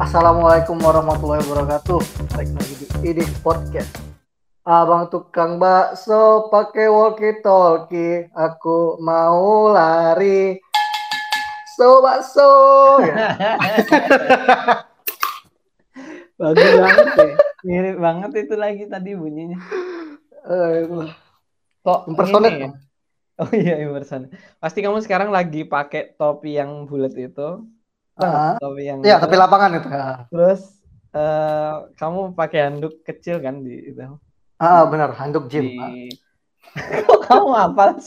Assalamualaikum warahmatullahi wabarakatuh. Balik lagi di Iding Podcast. Abang tukang bakso pakai walkie talkie. Aku mau lari. So bakso. Ya. Bagus banget ya. Mirip banget itu lagi tadi bunyinya. Eh, Kok Impersonate, ini ya? Oh iya impersonate. Pasti kamu sekarang lagi pakai topi yang bulat itu. Ah. Topi yang ya, itu. tapi lapangan itu. Terus eh, kamu pakai handuk kecil kan di itu Ah, benar, handuk gym. di Kok kamu apa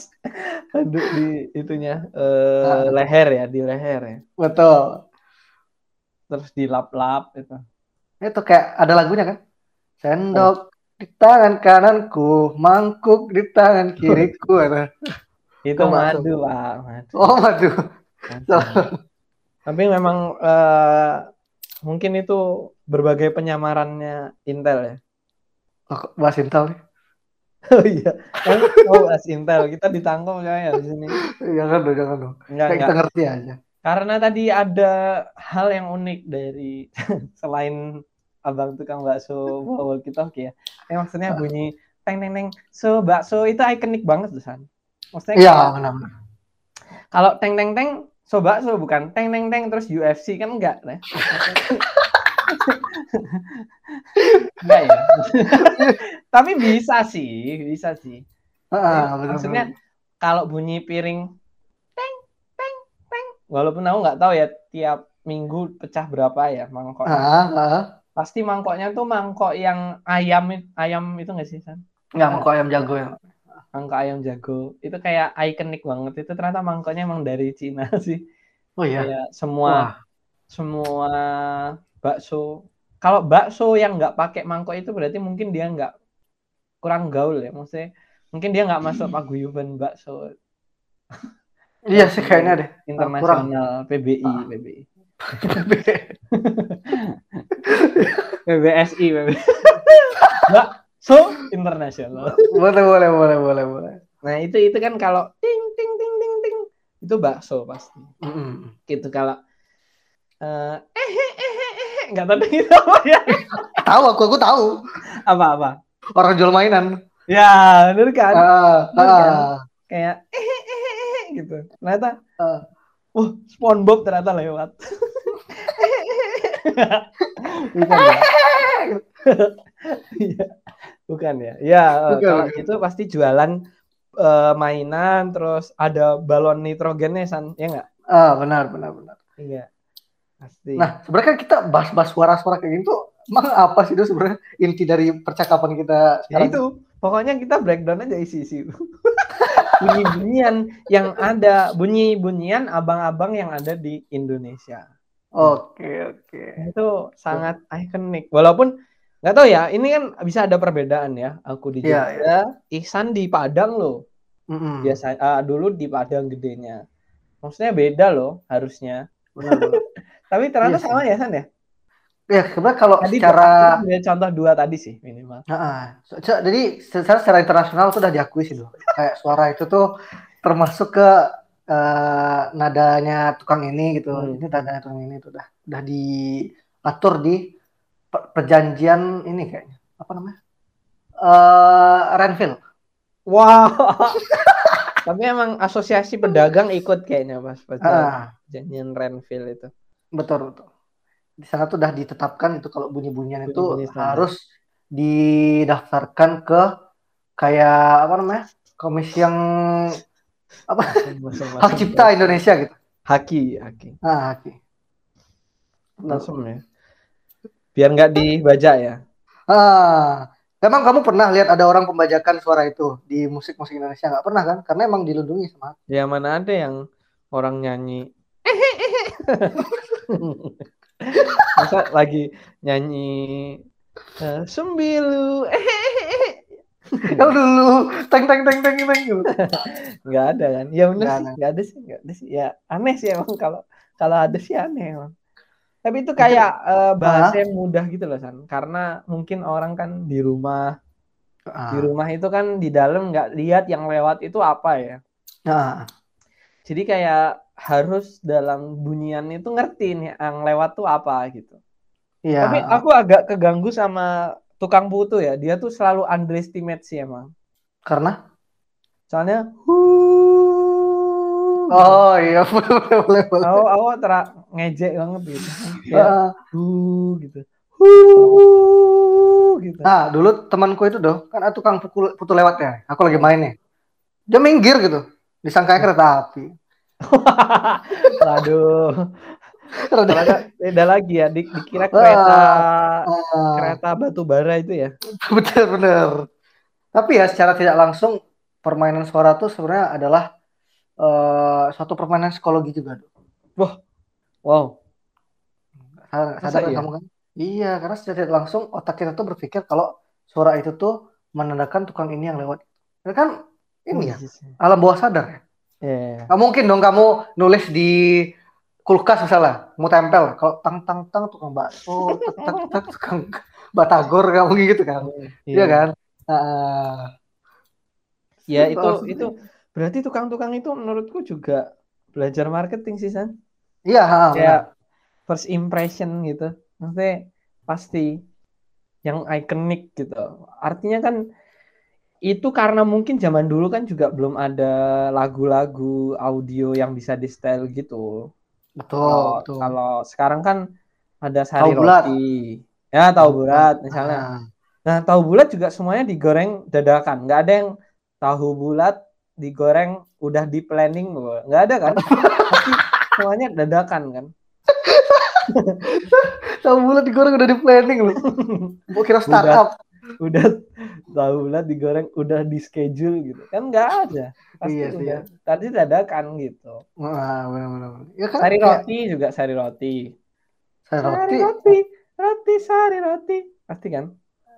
handuk di itunya eh, Ah. leher ya di leher ya Betul. terus dilap-lap itu Itu kayak ada lagunya kan? Sendok di tangan kananku, mangkuk di tangan kiriku. Ada. itu madu pak madu. Oh, aduh. Tapi memang eh, mungkin itu berbagai penyamarannya Intel ya. Oh, bahas Intel nih. Oh iya. Eh, Oh, as Intel kita ditangkap ya di sini. Jangan dong, jangan dong. Enggak, Kayak kita ngerti aja. Karena tadi ada hal yang unik dari selain abang tukang bakso bawa kita oke ya. Eh, maksudnya bunyi teng teng teng so bakso itu ikonik banget tuh San. Maksudnya Iya, benar-benar. kalau teng teng teng so bakso bukan teng teng teng terus UFC kan enggak ya. enggak ya. Tapi bisa sih, bisa sih. Ah, benar-benar. Maksudnya kalau bunyi piring teng teng teng walaupun aku nggak tahu ya tiap minggu pecah berapa ya mangkok. Ah, ah. Pasti mangkoknya tuh mangkok yang ayam ayam itu nggak sih San? Nggak, mau ayam jago ya. Mangkok ayam jago. Itu kayak ikonik banget. Itu ternyata mangkoknya emang dari Cina sih. Oh iya. Kayak semua Wah. semua bakso. Kalau bakso yang nggak pakai mangkok itu berarti mungkin dia nggak kurang gaul ya. Maksudnya mungkin dia nggak masuk paguyuban bakso Iya sih kayaknya deh. internasional PBI Ah. PBI PBSI PBI bakso internasional boleh, boleh, boleh, boleh, boleh. nah itu itu kan kalau ting ting ting ting ting itu bakso pasti Mm-mm. gitu kalau eh eh eh eh nggak tahu gitu apa ya Tahu aku, aku tahu. apa apa Orang jual mainan. ya bener kan Ah, Bener kan? ah. kayak eh eh eh eh gitu ternyata Ah. wah SpongeBob ternyata lewat bukan ya Iya. Bukan ya ya eh, Bukan, kalau bukan. itu pasti jualan eh, mainan terus ada balon nitrogennya san ya nggak Ah, benar, benar, benar. iya pasti Nah, sebenarnya kan kita bahas-bahas suara-suara kayak gitu, emang apa sih itu sebenarnya inti dari percakapan kita ya sekarang? itu pokoknya kita breakdown aja isi-isi bunyi-bunyian yang ada bunyi-bunyian abang-abang yang ada di Indonesia Oke, oke. itu sangat ikonik walaupun nggak tahu ya ini kan bisa ada perbedaan ya aku di Iya, Jogja Ihsan di Padang loh Mm-mm. biasa ah, dulu di Padang gedenya maksudnya beda loh harusnya Benar, benar. tapi ternyata Iya sih. sama ya San ya Ya, sebenarnya kalau tadi secara ambil contoh dua tadi sih minimal Nah, so- so- jadi secara, secara internasional tuh udah diakui sih loh. Kayak suara itu tuh termasuk ke eh, nadanya tukang ini gitu. Hmm. Ini nadanya tukang ini tuh udah udah diatur di perjanjian ini kayaknya. Apa namanya? Eh Renville. wow tapi emang asosiasi pedagang ikut kayaknya pas Ah, janjian Renville itu betul betul. Di sana tuh udah ditetapkan itu kalau bunyi-bunyian itu Bunyi-bunyi standar. harus didaftarkan ke kayak apa namanya? Komisi yang Hak Cipta Indonesia gitu. Haki Haki Ah, oke. langsung ya biar nggak dibajak ya Ah, emang kamu pernah lihat ada orang pembajakan suara itu di musik-musik Indonesia? Nggak pernah kan? Karena emang dilindungi sama. Ya mana ada yang orang nyanyi. Masa lagi nyanyi eh, sembilu Kalau dulu teng teng teng teng teng gitu. nggak ada kan? Ya Nggak sih, ada. nggak ada sih, nggak ada sih. Ya aneh sih emang kalau kalau ada sih aneh emang. Tapi itu kayak eh, bahasa yang mudah gitu loh San. Karena mungkin orang kan di rumah, di Ah, rumah itu kan di dalam nggak lihat yang lewat itu apa ya. nah, Jadi kayak harus dalam bunyian itu ngerti nih yang lewat tuh apa gitu. Iya. Tapi aku agak keganggu sama tukang putu ya. Dia tuh selalu underestimate sih emang. Karena? Soalnya, huh, Oh iya, boleh boleh boleh. aku aku tera ngejek banget gitu. Kayak, Heeh. huh, gitu. Huh, gitu. Nah, dulu temanku itu doh, kan ada tukang pukul putu lewat ya. Aku lagi main nih. Dia minggir gitu. Disangka kereta api. Waduh. Ternyata beda lagi ya. Di- dikira kereta Ah, kereta batu bara itu ya. bener bener. Tapi ya secara tidak langsung permainan suara tuh sebenarnya adalah eh, suatu permainan psikologi juga. Doh. Wow. Sadar, kan iya? kamu kan? Iya, karena secara tidak langsung otak kita tuh berpikir kalau suara itu tuh menandakan tukang ini yang lewat. Itu kan ini ya, alam bawah sadar ya. Iya. Nggak mungkin dong kamu nulis di kulkas misalnya, mau tempel. Kalau tang tang tang tukang bakso, tek tek tek tukang batagor kamu gitu kan. Iya kan? Ah, Ya itu Maksudnya- itu berarti tukang-tukang itu menurutku juga belajar marketing sih San. iya. Kayak first impression gitu. Maksudnya pasti yang ikonik gitu. Artinya kan itu karena mungkin zaman dulu kan juga belum ada lagu-lagu audio yang bisa di style gitu. betul, Kalau betul. kalau sekarang kan ada sari Tahu bulat. roti. Ya, tahu bulat misalnya. Ah, Nah, tahu bulat juga semuanya digoreng dadakan. Nggak ada yang tahu bulat digoreng udah di planning. Nggak ada kan? Pasti semuanya dadakan kan. tahu bulat digoreng udah di planning loh. Gua kira startup. Udah tahu bulat digoreng udah di schedule gitu. Kan nggak ada. Pasti Iya udah. Tadi dadakan gitu. Wah, benar benar. Ya kan Sari kayak roti juga sari roti. sari Sari roti. roti, roti sari roti. Pasti kan?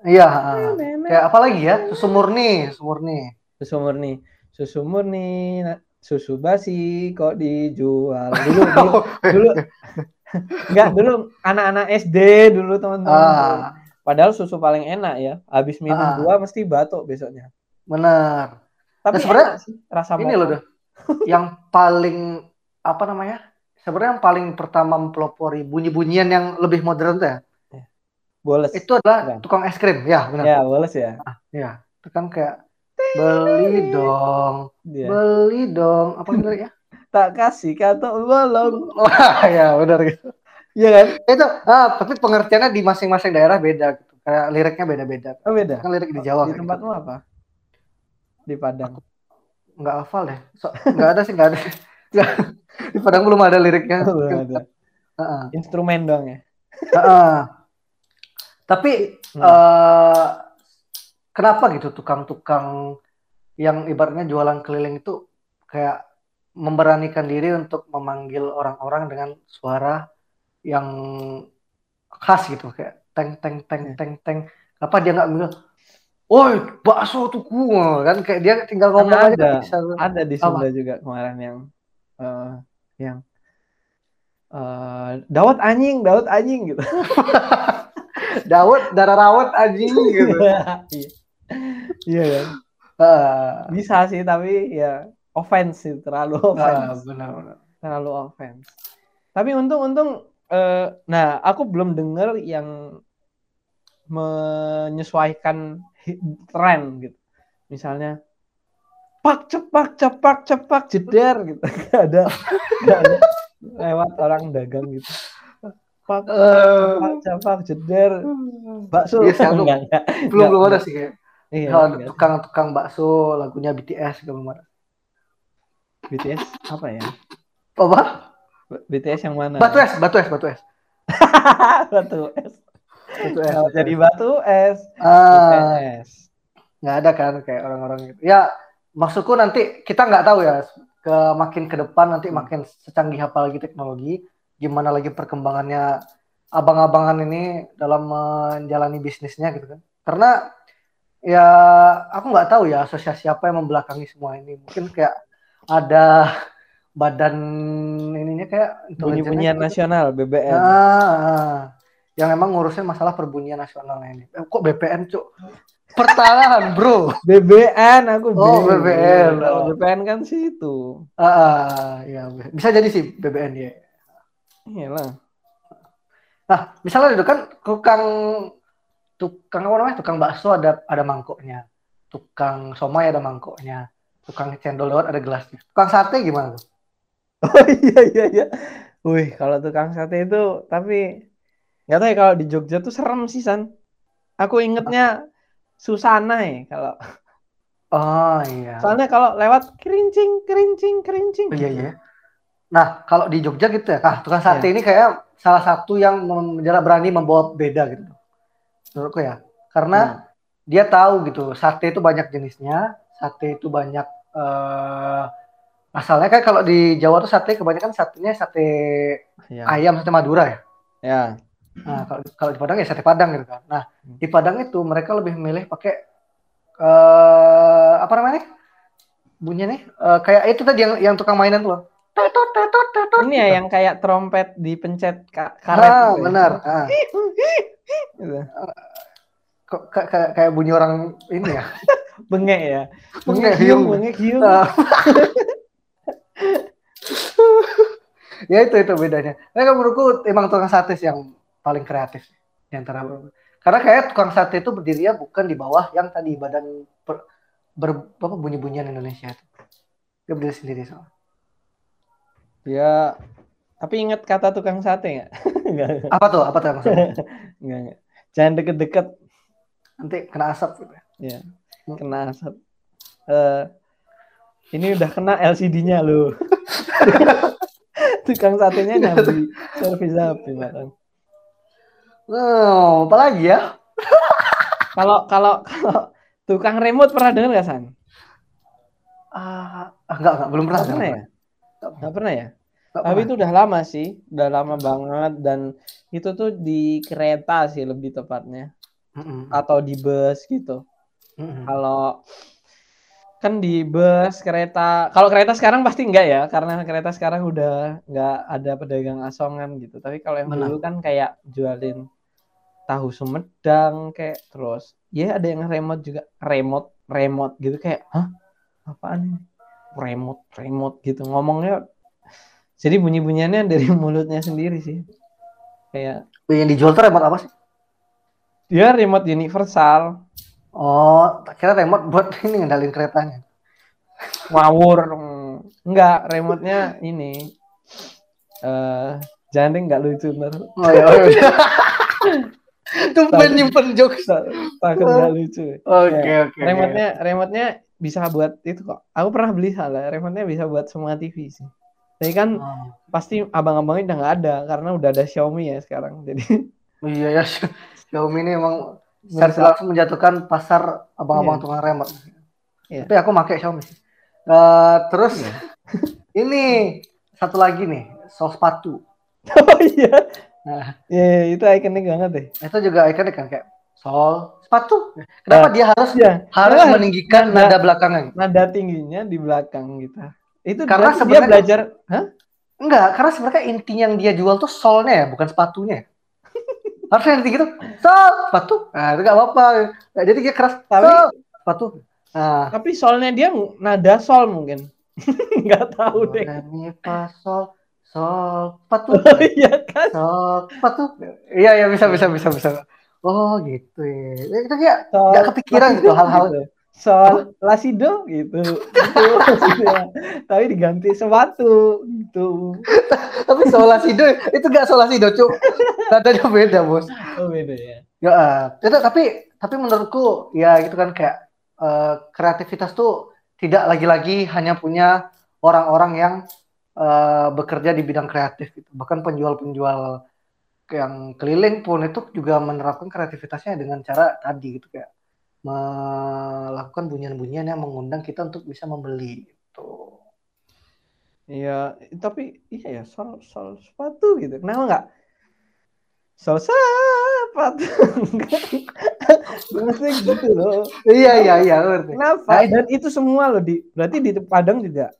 Iya, ha. Nenek. Kayak apa lagi ya? Susu murni, susu murni. Susu murni. Susu murni, susu basi kok dijual. Dulu dulu dulu enggak dulu anak-anak SD dulu teman-teman. Ah, Padahal susu paling enak ya. Habis minum Ah. dua mesti batuk besoknya. benar. Tapi Nah, sebenarnya rasa Ini loh, Doh. yang paling apa namanya? Sebenarnya yang paling pertama mempelopori bunyi-bunyian yang lebih modern tuh ya. Boles. Itu adalah Bukan. tukang es krim. Ya, benar. Ya, boles ya. Ya, itu kan kayak beli dong, Dia. beli dong. Apa gitu ya? Tak kasih kata bolong. Wah, ya benar gitu. Iya kan? Itu, ah, tapi pengertiannya di masing-masing daerah beda gitu. Kayak liriknya beda-beda. Oh, beda. Kan lirik di Jawa Di gitu. tempatmu apa? Di Padang. Nggak hafal deh. So, nggak ada sih, nggak ada. Di Padang belum ada liriknya. Belum ada. Heeh. Instrumen dong ya. Heeh. Tapi Hmm. eh, kenapa gitu tukang-tukang yang ibaratnya jualan keliling itu kayak memberanikan diri untuk memanggil orang-orang dengan suara yang khas gitu kayak teng teng teng Ya. teng teng. Kenapa dia nggak bilang, "Woi, bakso tuku," kan kayak dia tinggal ngomong Karena aja ada. bisa. Ada di Apa? Sunda juga kemarin yang eh, yang eh, Dawat anjing, Dawat anjing gitu. Dawet, darah rawat anjing gitu. Iya. Iya kan? Ah, Bisa sih tapi ya offense sih, terlalu offense. benar-benar. Terlalu offense. Tapi untung-untung eh, nah aku belum dengar yang menyesuaikan tren gitu. Misalnya pak cepak cepak cepak jeder gitu. Gak ada, gak ada lewat orang dagang gitu. Pak Eh, cepak cepak jeder bakso. Iya Enggak, enggak. belum Nggak, belum ada sih kayak Iya, kalau tukang-tukang bakso lagunya BTS juga belum ada. BTS apa ya? Apa? BTS yang mana? Batu es, batu es, batu es, batu es. batu es. Jadi batu es. Ah, BTS. nggak ada kan kayak orang-orang gitu. Ya maksudku nanti kita nggak tahu ya ke makin ke depan nanti Hmm. makin secanggih apa lagi teknologi, gimana lagi perkembangannya abang-abangan ini dalam menjalani bisnisnya gitu kan. Karena ya aku nggak tahu ya asosiasi apa yang membelakangi semua ini. Mungkin kayak ada badan ininya kayak Bunyi-bunyian gitu. nasional BBM. Ah, yang emang ngurusin masalah perbunyian nasional ini. Eh, kok BPN, Cuk? Pertahanan, Bro. BBN aku Oh. BBN. Kalau BPN kan situ. Ah, ah, ya, bisa jadi sih BBN ya. Iyalah. Nah, misalnya itu kan tukang tukang apa namanya? Tukang bakso ada ada mangkoknya. Tukang somai ada mangkoknya. Tukang cendol dawet ada gelasnya. Tukang sate gimana tuh? Oh iya iya iya. Wih, kalau tukang sate itu tapi nggak tahu ya kalau di Jogja tuh serem sih San. Aku ingetnya Susana ya kalau. Oh iya. Soalnya kalau lewat kerincing kerincing kerincing. Oh, iya iya. Nah, kalau di Jogja gitu ya, ah, tukang sate Iya. ini kayak salah satu yang berani membawa beda gitu. Menurutku ya. Karena Hmm. dia tahu gitu, sate itu banyak jenisnya, sate itu banyak eh asalnya kan kalau di Jawa tuh sate kebanyakan satenya sate Ya. ayam, sate Madura ya. ya. Nah, kalau kalau di Padang ya sate Padang gitu kan. Nah, Hmm. di Padang itu mereka lebih memilih pakai eh apa namanya? Bunyinya nih eh, kayak itu tadi yang yang tukang mainan tuh. Ini ya yang kayak trompet dipencet ka karet. Ah, gitu ya. benar. Ah. Gitu. Kok kayak, kayak, bunyi orang ini ya? Bengek ya. Bengek, hiung, hiung. bengek hiung. Ah. ya itu itu bedanya. Kalau menurutku emang tukang sate yang paling kreatif di antara karena kayak tukang sate itu berdirinya bukan di bawah yang tadi badan per, ber, apa bunyi-bunyian Indonesia itu. Dia berdiri sendiri soalnya. Ya, tapi ingat kata tukang sate nggak? Nggak, Apa tuh? Apa tuh maksudnya? nggak, nggak. Jangan deket-deket Nanti kena asap gitu. ya, kena asap. Eh, ini udah kena LCD-nya loh. tukang satenya nyambi servis HP makan. Oh, apa lagi ya? Kalau kalau kalau tukang remote pernah dengar nggak San? Ah, ah, enggak, enggak, belum pernah. Pernah ya? Enggak Nggak pernah ya? Tapi pernah. itu udah lama sih, udah lama banget dan itu tuh di kereta sih lebih tepatnya Mm-mm. atau di bus gitu. Mm-mm. Kalau kan di bus kereta, kalau kereta sekarang pasti enggak ya, karena kereta sekarang udah enggak ada pedagang asongan gitu. Tapi kalau yang Benar. dulu kan kayak jualin tahu Sumedang kayak terus, ya ada yang remote juga, remote, remote gitu kayak, hah apaan ini? Remote, remote gitu ngomongnya. Jadi bunyi-bunyiannya dari mulutnya sendiri sih. Kayak Yang dijual tuh remote apa sih? dia remote universal, Oh, tak kira remote buat ini ngendalin keretanya. ngawur enggak remote-nya ini eh jangan deh nggak lucu ntar Oh ya, oh, ya. Tumben nyimpen jokes. Ta- takut lucu Oke, oke. remote-nya remote-nya bisa buat itu kok aku pernah beli salah remote-nya bisa buat semua TV sih tapi kan Oh, pasti abang-abangnya udah nggak ada karena udah ada Xiaomi ya sekarang jadi iya ya, Xiaomi ini emang secara langsung menjatuhkan pasar abang-abang Iya. tukang remote. Iya. Tapi aku pakai Xiaomi. Eh, terus Iya. ini satu lagi nih, sol sepatu. oh iya Nah, ya itu ikonik banget deh itu juga ikonik kan kayak sol sepatu. Kenapa Nah, dia harus ya harus karena meninggikan nada- nada belakangnya? nada tingginya di belakang gitu itu Karena berarti dia sebenarnya- belajar hah Enggak, karena sebenarnya inti yang dia jual tuh solnya ya, bukan sepatunya. Harusnya inti gitu, sol, sepatu. Nah, itu gak apa-apa. Nah, jadi dia keras, Tapi- sol, sepatu. Nah, Tapi solnya dia nada sol mungkin. Nggak tahu deh. fa, sol, sol, sepatu. Oh iya kan? Sol, sepatu. Iya, iya, bisa, bisa, bisa, bisa. Oh, gitu ya. Ya, Itu kayak Sol, nggak kepikiran gitu, hal-hal. gitu. Sol lasido gitu. Gitu. Tapi diganti sepatu gitu. Tapi solasido, itu gak solasido, cuk. Nadanya beda, bos. Oh beda ya. Ya, eh, itu tapi tapi menurutku ya gitu kan kayak eh, kreativitas tuh tidak lagi-lagi hanya punya orang-orang yang eh, bekerja di bidang kreatif gitu. Bahkan penjual-penjual yang keliling pun itu juga menerapkan kreativitasnya dengan cara tadi gitu kayak melakukan bunyian-bunyian yang mengundang kita untuk bisa membeli gitu. Iya, tapi iya ya sol sol sepatu gitu. Kenapa nggak? Sol sepatu. Maksudnya gitu loh. Iya iya iya ngerti. Kenapa? Nah, itu- Dan itu semua loh di berarti di Padang juga.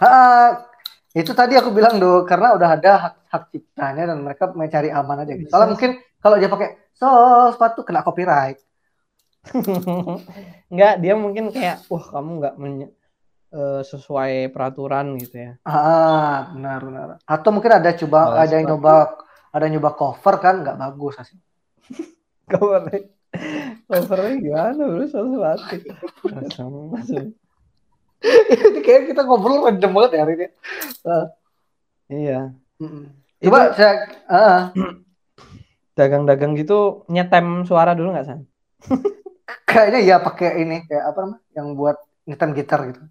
Ah, itu tadi aku bilang do karena udah ada hak hak ciptanya dan mereka mencari aman aja gitu. Soalnya mungkin kalau dia pakai sol sepatu kena copyright. Enggak, dia mungkin kayak wah kamu nggak menye- eh, sesuai peraturan gitu ya. Ah, benar benar. Atau mungkin ada coba Kalau ada yang coba ada nyoba cover kan nggak bagus hasil covernya covernya gimana bro? Soal batik ini kayak kita ngobrol random banget ya hari ini. Uh, iya. Coba Itu, saya uh, dagang-dagang gitu nyetem suara dulu nggak san kayaknya ya pakai ini kayak apa namanya yang buat nyetem gitar gitu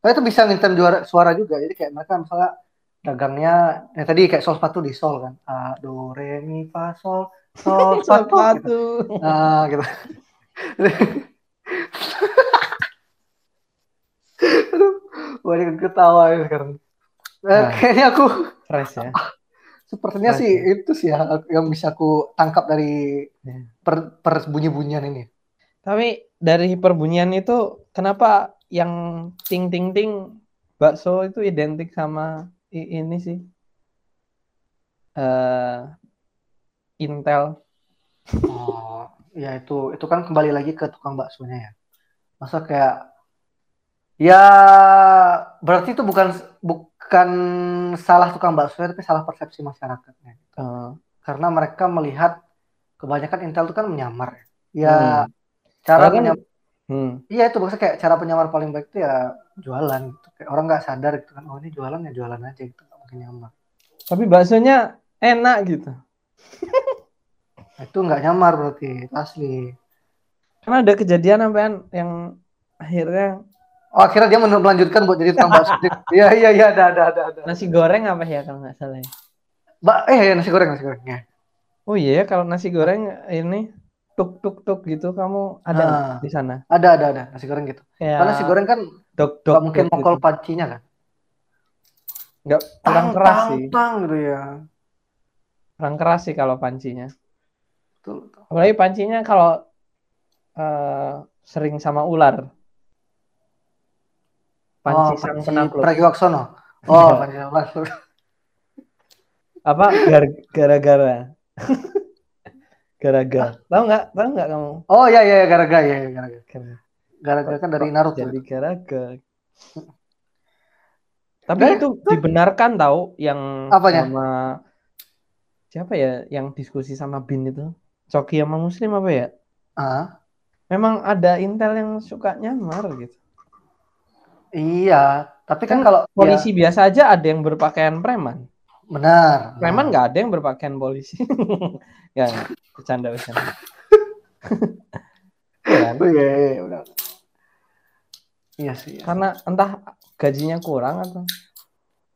Oh itu bisa nyetem juara suara juga jadi kayak mereka misalnya dagangnya ya tadi kayak sol sepatu di sol kan a do re mi fa sol sol sepatu gitu. nah gitu Aduh, ketawa ya sekarang. Nah, kayaknya aku fresh ya. Sepertinya fresh, sih ya. itu sih ya yang bisa aku tangkap dari ya. per, per bunyi-bunyian ini. Tapi dari perbunyian itu kenapa yang ting ting ting bakso itu identik sama ini sih uh, Intel. Oh, ya itu itu kan kembali lagi ke tukang baksonya ya. Masa kayak ya berarti itu bukan bukan salah tukang bakso tapi salah persepsi masyarakatnya. Uh. Karena mereka melihat kebanyakan Intel itu kan menyamar ya. Ya hmm. Cara menyamar Hmm. Iya itu maksudnya kayak cara penyamar paling baik itu ya jualan gitu. Kayak orang nggak sadar gitu kan, oh ini jualan ya jualan aja gitu, nggak mungkin nyamar. Tapi baksonya enak gitu. Nah, itu nggak nyamar berarti, asli. Karena ada kejadian apa yang akhirnya Oh akhirnya dia melanjutkan buat jadi tukang bakso. Iya iya iya ada ada ada ada. Nasi goreng apa ya kalau nggak salah ya? Ba eh nasi goreng nasi goreng ya. Oh iya ya kalau nasi goreng ini tuk tuk tuk gitu kamu ada nah, di sana? Ada ada ada nasi goreng gitu. Ya. Karena nasi goreng kan dok dok mungkin dok, mokol gitu. pancinya kan. Enggak kurang tang, keras tang, sih. Tang gitu ya. Kurang keras sih kalau pancinya. Betul, betul. Apalagi pancinya kalau uh, sering sama ular. Panci oh, sang penakluk. Pragiwaksono. Oh, panci Apa gara-gara? Garaga. Tahu nggak? Tahu nggak kamu? Oh iya iya Garaga ya Garaga. Garaga kan dari Naruto. Jadi Garaga. Tapi itu dibenarkan tahu yang Apanya? sama siapa ya yang diskusi sama Bin itu? Coki sama Muslim apa ya? Ah. Memang ada Intel yang suka nyamar gitu. Iya, tapi kan, kan kalau polisi ya... biasa aja ada yang berpakaian preman. Benar. Preman nggak ada yang berpakaian polisi. ya, bercanda bercanda. Iya, kan? Oh, iya, iya, iya, benar. Iya sih. Iya. Karena entah gajinya kurang atau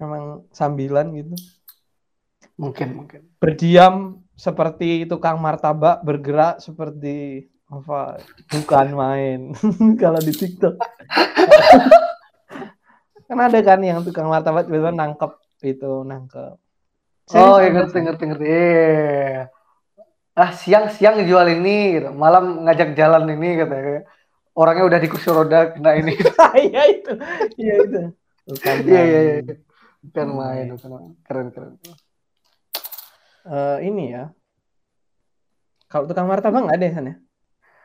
memang sambilan gitu. Mungkin, mungkin. Berdiam seperti tukang martabak, bergerak seperti apa? Bukan main. Kalau di TikTok. kan ada kan yang tukang martabak tiba-tiba nangkep itu nangkep oh ya ngerti ngerti ngerti. Eh ah siang siang jual ini gitu. malam ngajak jalan ini katanya. Orangnya udah di kursi roda kena ini. Iya itu. Iya itu. Iya iya iya. Bukan main bukan main. keren keren. Uh, ini ya. Kalau tukang martabak nggak ada ya sana ya?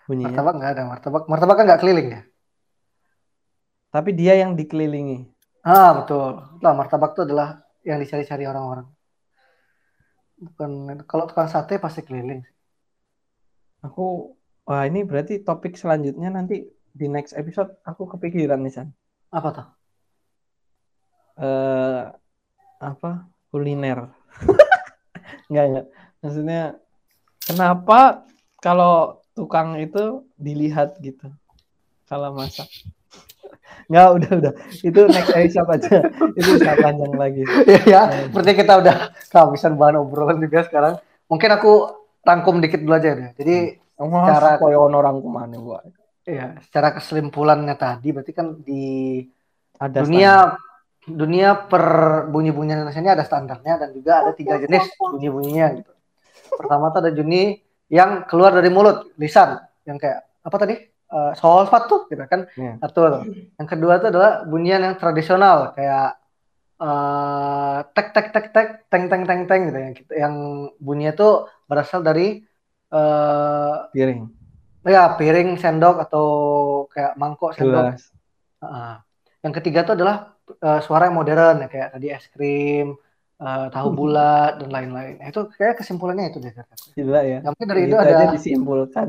bunyinya. Martabak nggak ada. Martabak martabak kan nggak keliling ya? Tapi dia yang dikelilingi. Ah betul. Lah martabak itu adalah yang dicari-cari orang-orang bukan. Kalau tukang sate pasti keliling aku wah ini berarti topik selanjutnya nanti di next episode aku kepikiran nih San. Apa tuh? Uh, apa? Kuliner. Nggak nggak. Maksudnya kenapa kalau tukang itu dilihat gitu? Kalau masak Nggak, udah, udah. Itu next episode aja. Itu bisa panjang lagi. ya, ya. Seperti kita udah kehabisan bahan obrolan juga sekarang. Mungkin aku rangkum dikit dulu aja deh. Jadi hmm. cara koyo orang ke mana gua. Iya, secara kesimpulannya tadi berarti kan di ada dunia standar. dunia per bunyi-bunyian Indonesia ini ada standarnya dan juga ada tiga jenis bunyi-bunyinya gitu. Pertama tuh ada bunyi yang keluar dari mulut, lisan, yang kayak apa tadi? Uh, soal sepatu gitu kan yeah. satu yang kedua itu adalah bunyian yang tradisional kayak uh, tek tek tek tek teng teng teng teng gitu yang yang bunyinya itu berasal dari uh, piring ya piring sendok atau kayak mangkok sendok uh, yang ketiga itu adalah uh, suara yang modern ya kayak tadi es krim eh, tahu bulat dan lain-lain. Nah, itu kayak kesimpulannya itu deh. Gila ya. Mungkin dari itu Gitu ada disimpulkan.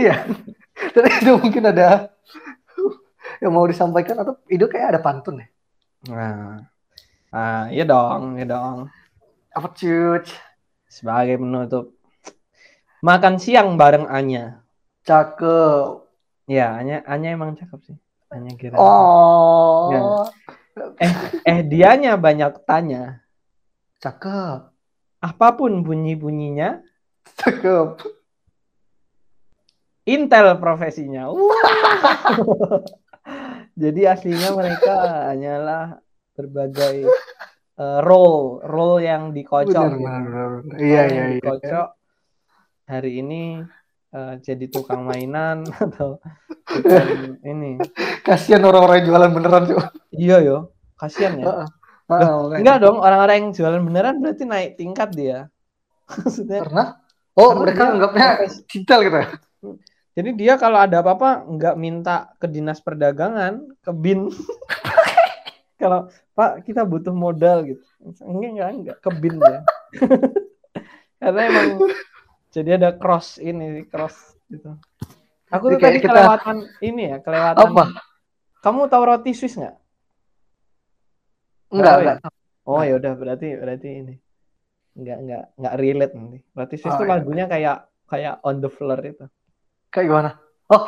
Iya. Dari itu mungkin ada yang mau disampaikan atau itu kayak ada pantun ya. Nah, ah, iya dong, iya dong. Apa cuy? Sebagai penutup, makan siang bareng Anya. Cakep. Ya, Anya, Anya emang cakep sih. Anya kira. Oh. Ya. Eh, dianya banyak tanya. Cakep. Apa pun bunyi-bunyinya, Cakep. Intel profesinya. Jadi aslinya mereka hanyalah berbagai eh, role, role yang dikocok. Benar, gitu. benar, benar, benar. Iya, iya, yang iya. Dikocok. Hari ini eh, jadi tukang mainan atau tukang ini. Kasihan orang-orang yang jualan beneran tuh. Iya yo, kasihan ya. Enggak dong, orang-orang yang jualan beneran berarti naik tingkat dia. Maksudnya, Karena oh Karena mereka dia anggapnya detail gitu ya. Jadi dia kalau ada apa-apa nggak minta ke dinas perdagangan, ke bin. kalau Pak kita butuh modal gitu, enggak enggak enggak ke bin ya. Karena emang jadi ada cross ini, cross gitu. Aku tuh tadi kita- kelewatan ini ya, kelewatan. Apa? Kamu tahu roti Swiss nggak? Enggak, tahu ya? enggak. Oh ya udah berarti berarti ini nggak nggak nggak relate nanti. Roti Swiss Oh, tuh iya. lagunya kayak kayak on the floor itu. Kayak gimana? Oh,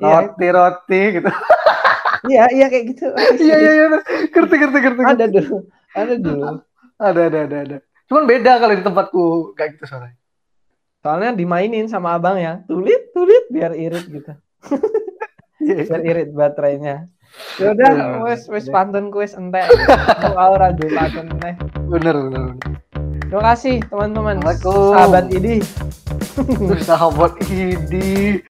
roti roti gitu. Iya, iya kayak gitu. Iya, iya, iya. kerti kerti kerti Ada dulu. Ada dulu. Ada, ada, ada, ada. Cuman beda kalau di tempatku kayak gitu soalnya. Soalnya dimainin sama abang ya. Tulit, tulit biar irit gitu. biar irit baterainya. Ya udah, wes wes pantun kuis ente. Aku aura dulu pantun nih. Bener, bener, bener. Terima kasih teman-teman. Sahabat ini. Sahabat idi.